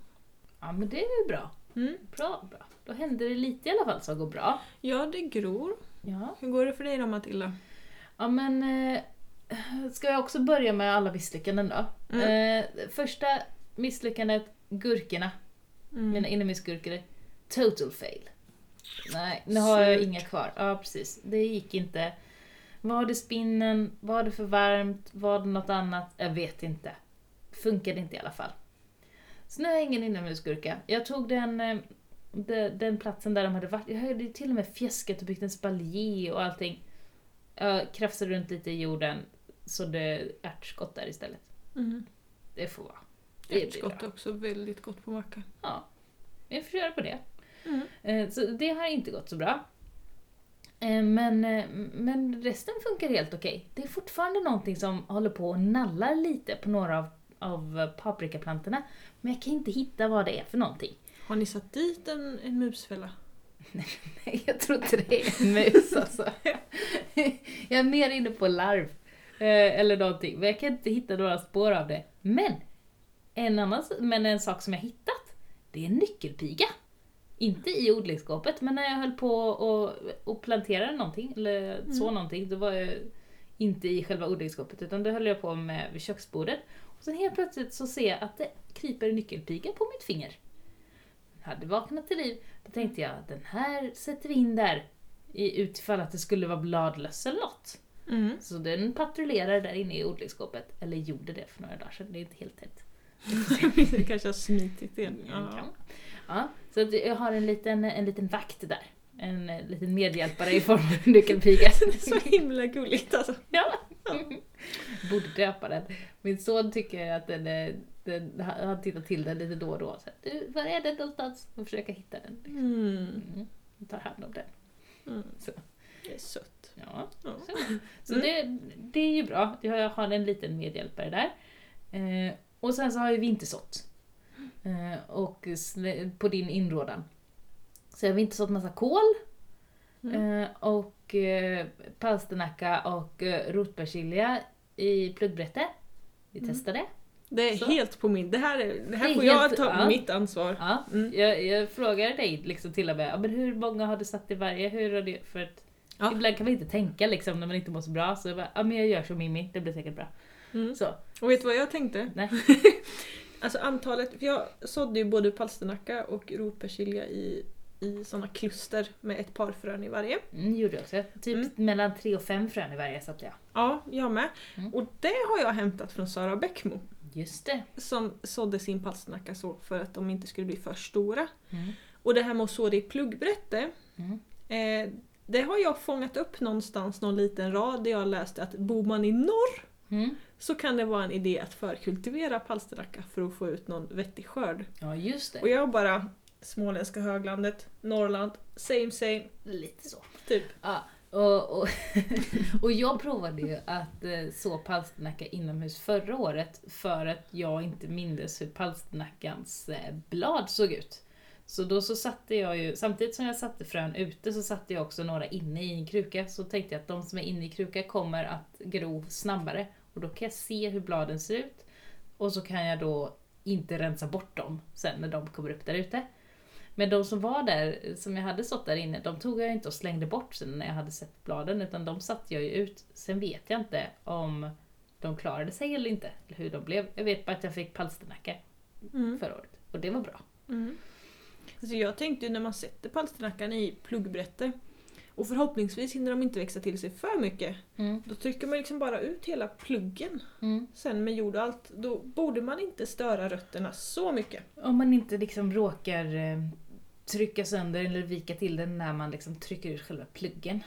Ja, men det är ju bra. Mm. Bra, bra. Då händer det lite i alla fall som går bra. Ja, det gror. Ja. Hur går det för dig då Matilda? Ja men, eh, ska jag också börja med alla misslyckanden då? Mm. Eh, första misslyckandet, gurkorna. Mm. Mina inomhusgurkor. Total fail. Nej, nu har jag inga kvar. Ja precis, det gick inte. Var det spinnen? Var det för varmt? Var det något annat? Jag vet inte. Funkade inte i alla fall. Så nu har jag ingen inomhusgurka. Jag tog den, eh, de, den platsen där de hade varit. Jag hade till och med fjäskat och byggt en spaljer och allting. Jag krafsade runt lite i jorden, sådde ärtskott där istället. Mm. Det får vara. Det Ärtskott är också väldigt gott på macka. Ja, vi får köra på det. Mm. Eh, Så det har inte gått så bra. Eh, Men, men resten funkar helt okej. Det är fortfarande någonting som håller på och nallar lite på några av, av paprikaplantorna. Men jag kan inte hitta vad det är för någonting. Har ni satt dit en, en musfälla? Nej, jag tror inte det är en mus alltså. Jag är mer inne på larv. eh, Eller någonting. Men jag kan inte hitta några spår av det. Men! En, annan, men en sak som jag hittat, det är en nyckelpiga. Inte i odlingsskåpet, men när jag höll på och, och planterade någonting, eller så någonting, då var jag inte i själva odlingsskåpet, utan det höll jag på med vid köksbordet. Sen helt plötsligt så ser jag att det kryper en nyckelpiga på mitt finger. Hade vaknat till liv. Då tänkte jag, den här sätter vi in där i, utifall att det skulle vara bladlöss eller något. Mm. Så den patrullerar där inne i odlingsskåpet. Eller gjorde det för några dagar sedan, det är inte helt tätt. det kanske har smitit igen. Ja. Ja. Ja, så jag har en liten, en liten vakt där. En eh, liten medhjälpare i form av en är så himla gulligt alltså. Ja. Borde döpa den. Min son tycker att den är, den, han tittar till den lite då och då. Så, du, var är den någonstans? Och försöka hitta den. Mm. Mm. Tar hand om den. Mm. Så. Det är sött. Ja. Ja. Så, så det, det är ju bra. Jag har en liten medhjälpare där. Eh, och sen så har jag vintersått. Eh, och på din inrådan. Så jag har vintersått massa kål. Mm. Eh, och eh, palsternacka och eh, rotpersilja i pluggbrätte. Vi Mm. testade. Det är Så. helt på min. Det här, är, det här Det får helt- jag ta ja. mitt ansvar. Ja, Mm. jag, jag frågar dig liksom till och med, ja, men hur många har du satt i varje? Hur har det, för att Ja. Ibland kan man inte tänka liksom när man inte mår så bra, så jag bara, ja men jag gör som Mimmi, det blir säkert bra. Mm. Så, Och vet du vad jag tänkte? nej. Alltså antalet, för jag sådde ju både palsternacka och rotpersilja i, i såna kluster med ett par frön i varje. Mm, gjorde jag också. Typ Mm. mellan tre och fem frön i varje satte jag. Ja, jag med. Mm. Och det har jag hämtat från Sara Bäckmo. Just det. Som sådde sin palsternacka så för att de inte skulle bli för stora. Mm. Och det här med att så det i pluggbrätte. Mm. Eh, det har jag fångat upp någonstans, någon liten rad där jag läste att bor man i norr Mm. så kan det vara en idé att förkultivera palsternacka för att få ut någon vettig skörd. Ja, just det. Och jag bara, småländska höglandet, Norrland, same same, Lite så. typ. Ja, och, och, och jag provade ju att eh, så palsternacka inomhus förra året för att jag inte mindes hur palsternackans eh, blad såg ut. Så då så satte jag ju, samtidigt som jag satte frön ute så satte jag också några inne i en kruka. Så tänkte jag att de som är inne i kruka kommer att gro snabbare. Och då kan jag se hur bladen ser ut. Och så kan jag då inte rensa bort dem sen när de kommer upp där ute. Men de som var där, som jag hade stått där inne, de tog jag inte och slängde bort sen när jag hade sett bladen, utan de satte jag ju ut. Sen vet jag inte om de klarade sig eller inte, eller hur de blev. Jag vet bara att jag fick palsternacka Mm. förra året, och det var bra. Mm. Alltså jag tänkte ju när man sätter palsternackan i pluggbrätte och förhoppningsvis hinner de inte växa till sig för mycket. Mm. Då trycker man liksom bara ut hela pluggen Mm. sen med jord och allt. Då borde man inte störa rötterna så mycket. Om man inte liksom råkar eh, trycka sönder eller vika till den när man liksom trycker ut själva pluggen.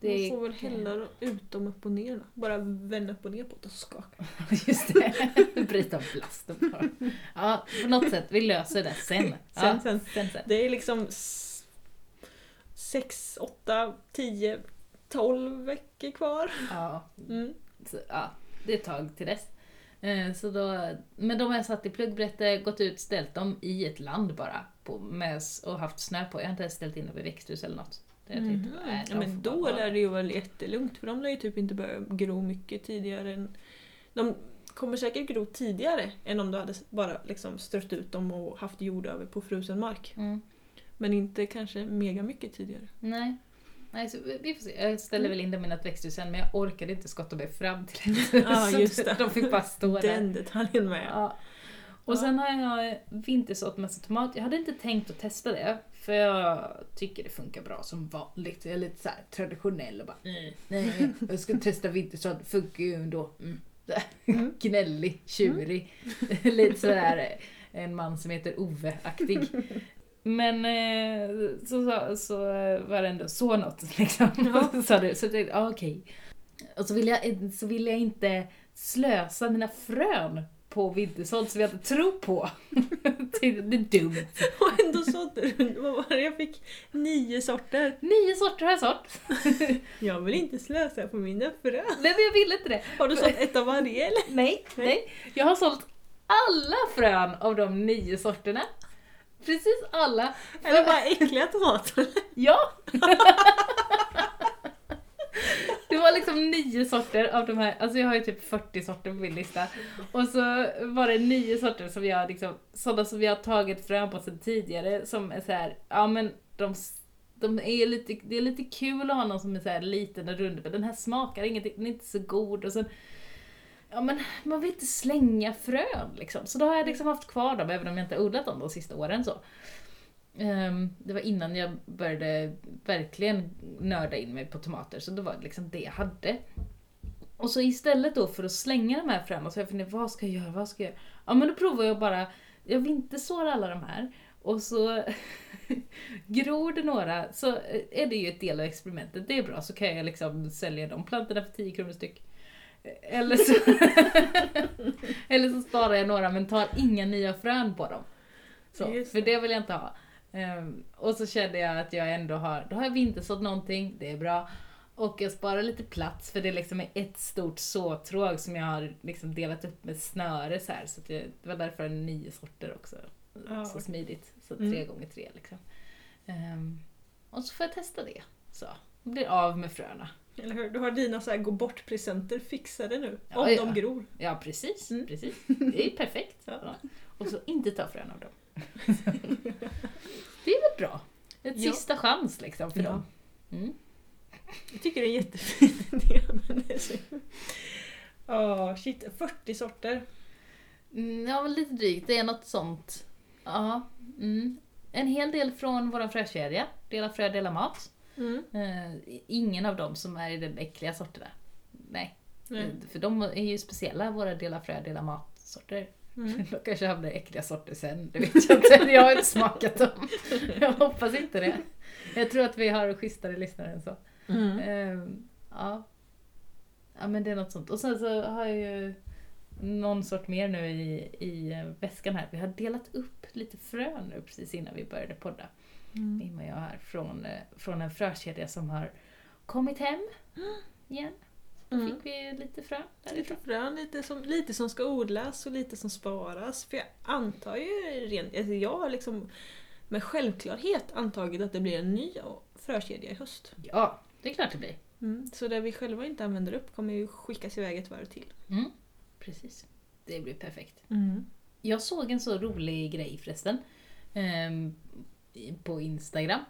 Det man får väl hälla ut dem upp och ner. då. Bara vända upp och ner på det och skaka. Just det, bryta blasten bara. Ja, på något sätt, vi löser det sen. Ja, Sen, sen. sen, sen. Det är liksom 6, 8, 10, 12 veckor kvar. Ja, Mm. Så, ja, det är ett tag till dess. Eh, Så då, men de har jag satt i pluggbrätte, gått ut, ställt dem i ett land bara. På, med, och haft snö på. Jag har inte ens ställt in dem i växthus eller något. Jag tänkte, Mhm. nej, ja, men då lär det ju vara jättelugnt för de lär ju typ inte börja gro mycket tidigare än... De kommer säkert gro tidigare än om du hade bara liksom strött ut dem och haft jord över på frusen mark. Mm. Men inte kanske mega mycket tidigare. Nej. Nej, så vi- får se. Jag ställer Mm. väl in dem i något växthus sen men jag orkade inte skotta mig fram till det. Ja, Så just det. De fick bara stå där. Den detaljen med. Ja. Och sen har jag vintersått massa tomat. Jag hade inte tänkt att testa det. För jag tycker det funkar bra som vanligt. Jag är lite så traditionell och bara mm, nej, jag ska testa vintersådd. Det funkar ju ändå. Mm. Mm. Gnällig, tjurig. lite sådär en man som heter Ove-aktig. Men eh, så, så, så var det ändå så något liksom. Ja. så det, så det, ja, okej. Och så vill, jag, så vill jag inte slösa mina frön på vintersådd som jag inte tror på. det är dumt. Och ändå sådde du, vad var det jag fick? Nio sorter. Nio sorter har jag sått. Jag vill inte slösa på mina frön. Nej men jag vill inte det. Har du sått ett av varje eller? Nej, Nej. nej. Jag har sålt alla frön av de nio sorterna. Precis alla. Eller bara äckliga tomater? Ja! Det var liksom nio sorter av de här, alltså jag har ju typ 40 sorter på min lista. Och så var det nio sorter som jag liksom, sådana som jag har tagit frön på sedan tidigare som är så här, ja men de, de är lite, det är lite kul att ha någon som är så här liten och rund, men den här smakar ingenting, den är inte så god och sen Ja men man vill inte slänga frön liksom. Så då har jag liksom haft kvar dem även om jag inte odlat dem de sista åren så. Ehm, det var innan jag började verkligen nörda in mig på tomater, så det var liksom det jag hade. Och så istället då för att slänga de här fröna så jag funderat, vad ska jag göra, vad ska jag göra? Ja men då provar jag bara, jag vintersår alla de här och så gror det några så är det ju ett del av experimentet, det är bra, så kan jag liksom sälja de plantorna för 10 kronor styck. Eller så, eller så sparar jag några men tar inga nya frön på dem. Så, Just för det vill jag inte ha. Ehm, och så kände jag att jag ändå har, då har jag vintersått någonting, det är bra. Och jag sparar lite plats för det liksom är ett stort såtråg som jag har liksom delat upp med snöre så här. Så jag, det var därför nio sorter också. Ja. Så smidigt. Så Mm. tre gånger tre liksom. Ehm, och så får jag testa det. Så. Blir av med fröna. Eller hur? Du har dina så här gå bort-presenter fixade nu. Ja, om ja. de gror. Ja precis, Mm. precis. Det är perfekt. Ja. Och så inte ta frön av dem. Det är väl bra? Ett Ja. sista chans liksom för Ja. dem. Mm. Jag tycker det är en jättefin idé. Men det är så... Åh, shit. 40 sorter. Mm, ja, lite drygt. Det är något sånt. Ja. Mm. En hel del från vår frökedja. Dela frö, dela mat. Mm. Eh, ingen av dem som är i den äckliga sorterna. Nej. För de är ju speciella, våra dela frö, dela mat-sorter. Mm. De kanske hamnar i äckliga sorter sen, det vet jag inte. Jag har inte smakat dem. Jag hoppas inte det. Jag tror att vi har schysstare lyssnare än så. Mm. Ehm, ja. ja, men det är något sånt. Och sen så har jag ju någon sort mer nu i, i eh, väskan här. Vi har delat upp lite frön nu precis innan vi började podda. Mm. Imma jag här från, eh, från en frökedja som har kommit hem igen. Så Mm. fick vi lite frön Lite därifrån. frön, lite som, lite som ska odlas och lite som sparas. För jag antar ju rent, alltså jag har liksom med självklarhet antagit att det blir en ny frökedja i höst. Ja, det är klart det blir. Mm. Så det vi själva inte använder upp kommer ju skickas iväg ett varv till. Mm, precis. Det blir perfekt. Mm. Jag såg en så rolig grej förresten. ehm, i- på Instagram.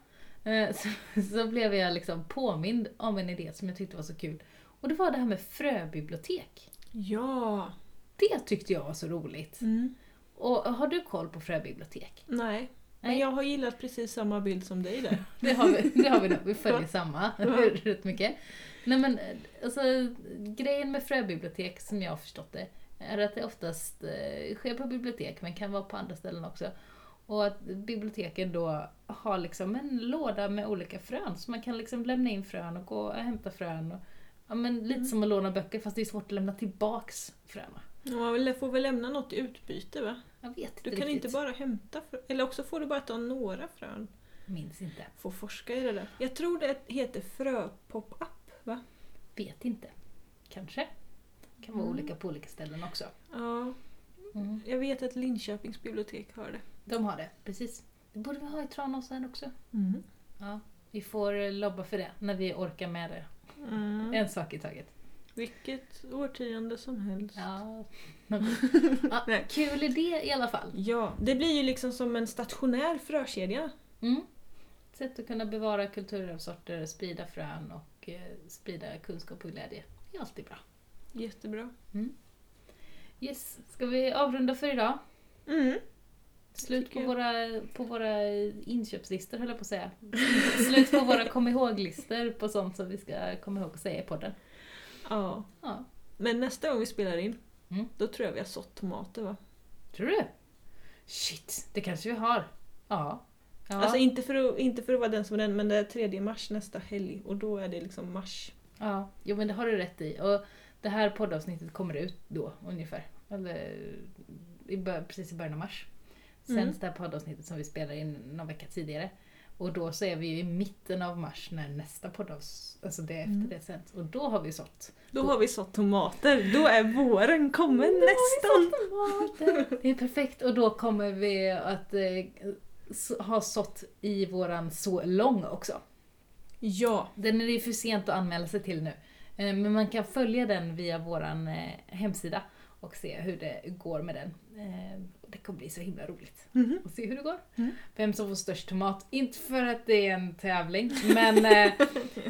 Eh, så, så blev jag liksom påmind om en idé som jag tyckte var så kul. Och det var det här med fröbibliotek. Ja! Det tyckte jag var så roligt. Mm. Och har du koll på fröbibliotek? Nej. Men Nej. jag har gillat precis samma bild som dig där. Det har vi, det har vi nog. Vi följer samma rätt mycket. Nej men eh, alltså, grejen med fröbibliotek som jag har förstått det är att det oftast eh, sker på bibliotek men kan vara på andra ställen också. Och att biblioteken då har liksom en låda med olika frön så man kan liksom lämna in frön och gå och hämta frön. Och, ja, men lite Mm. som att låna böcker fast det är svårt att lämna tillbaks fröna. Man vill- får väl lämna något i utbyte va? Jag vet inte Du kan riktigt. inte bara hämta frön. Eller också får du bara ta några frön. Minns inte. Får forska i det där. Jag tror det heter fröpop-up va? Vet inte. Kanske. Kan vara Mm. olika på olika ställen också. Ja, Mm. jag vet att Linköpings bibliotek har det. De har det, precis. Det borde vi ha i Tranås här också. Mm. Ja, vi får eh, lobba för det när vi orkar med det. Mm. En sak i taget. Vilket årtionde som helst. Ja. ja, kul idé i alla fall. Ja, det blir ju liksom som en stationär frökedja. Mm. Sätt att kunna bevara kulturarvssorter, sprida frön och eh, sprida kunskap och glädje. Det är alltid bra. Jättebra. Yes, ska vi avrunda för idag? Mm. Slut på våra, på våra inköpslistor höll jag på att säga. Slut på våra kom ihåg-listor på sånt som vi ska komma ihåg att säga i podden. Ja. Ja. Men nästa gång vi spelar in, Mm. då tror jag vi har sått tomater va? Tror du? Shit, det kanske vi har. Ja. Ja. Alltså inte för, att, inte för att vara den som är den, men det är 3 mars nästa helg och då är det liksom mars. Ja, jo men det har du rätt i. Och det här poddavsnittet kommer ut då ungefär. Eller i precis i början av mars. Mm. det här poddavsnittet som vi spelar in någon vecka tidigare. Och då så är vi ju i mitten av mars när nästa poddavsnitt, alltså det efter Mm. det sänds. Och då har vi sått. Då har vi sått tomater, då är våren kommen nästan! Det är perfekt och då kommer vi att eh, ha sått i våran så lång också. Ja, Den är det ju för sent att anmäla sig till nu. Eh, Men man kan följa den via våran eh, hemsida och se hur det går med den. Och Det kommer bli så himla roligt Mhm. att se hur det går. Mm. Vem som får störst tomat. Inte för att det är en tävling, men eh, eh,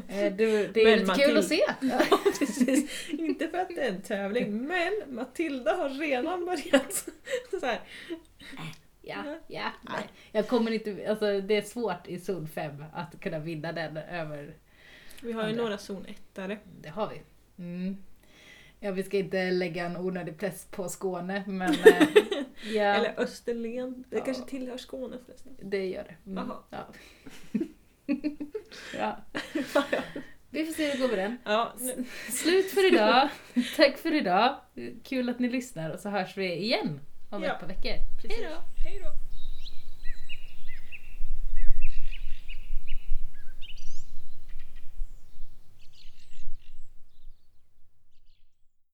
det, det är Men lite Matilda- kul att se. Ja, precis. Inte för att det är en tävling, men Matilda har redan börjat så här. Ja, ja. Nej. Jag kommer inte, alltså, det är svårt i zon 5 att kunna vinna den över Vi har ju Andra. några zon 1 Det har vi. Mm. Ja, vi ska inte lägga en onödig press på Skåne, men eh, ja, Eller Österlen. Det Ja. kanske tillhör Skåne förresten. det gör det. Mm. Jaha. Ja. ja. Vi får se hur det går med den. Ja, Slut för idag. Tack för idag. Kul att ni lyssnar och så hörs vi igen om Ja. ett par veckor. Hej då!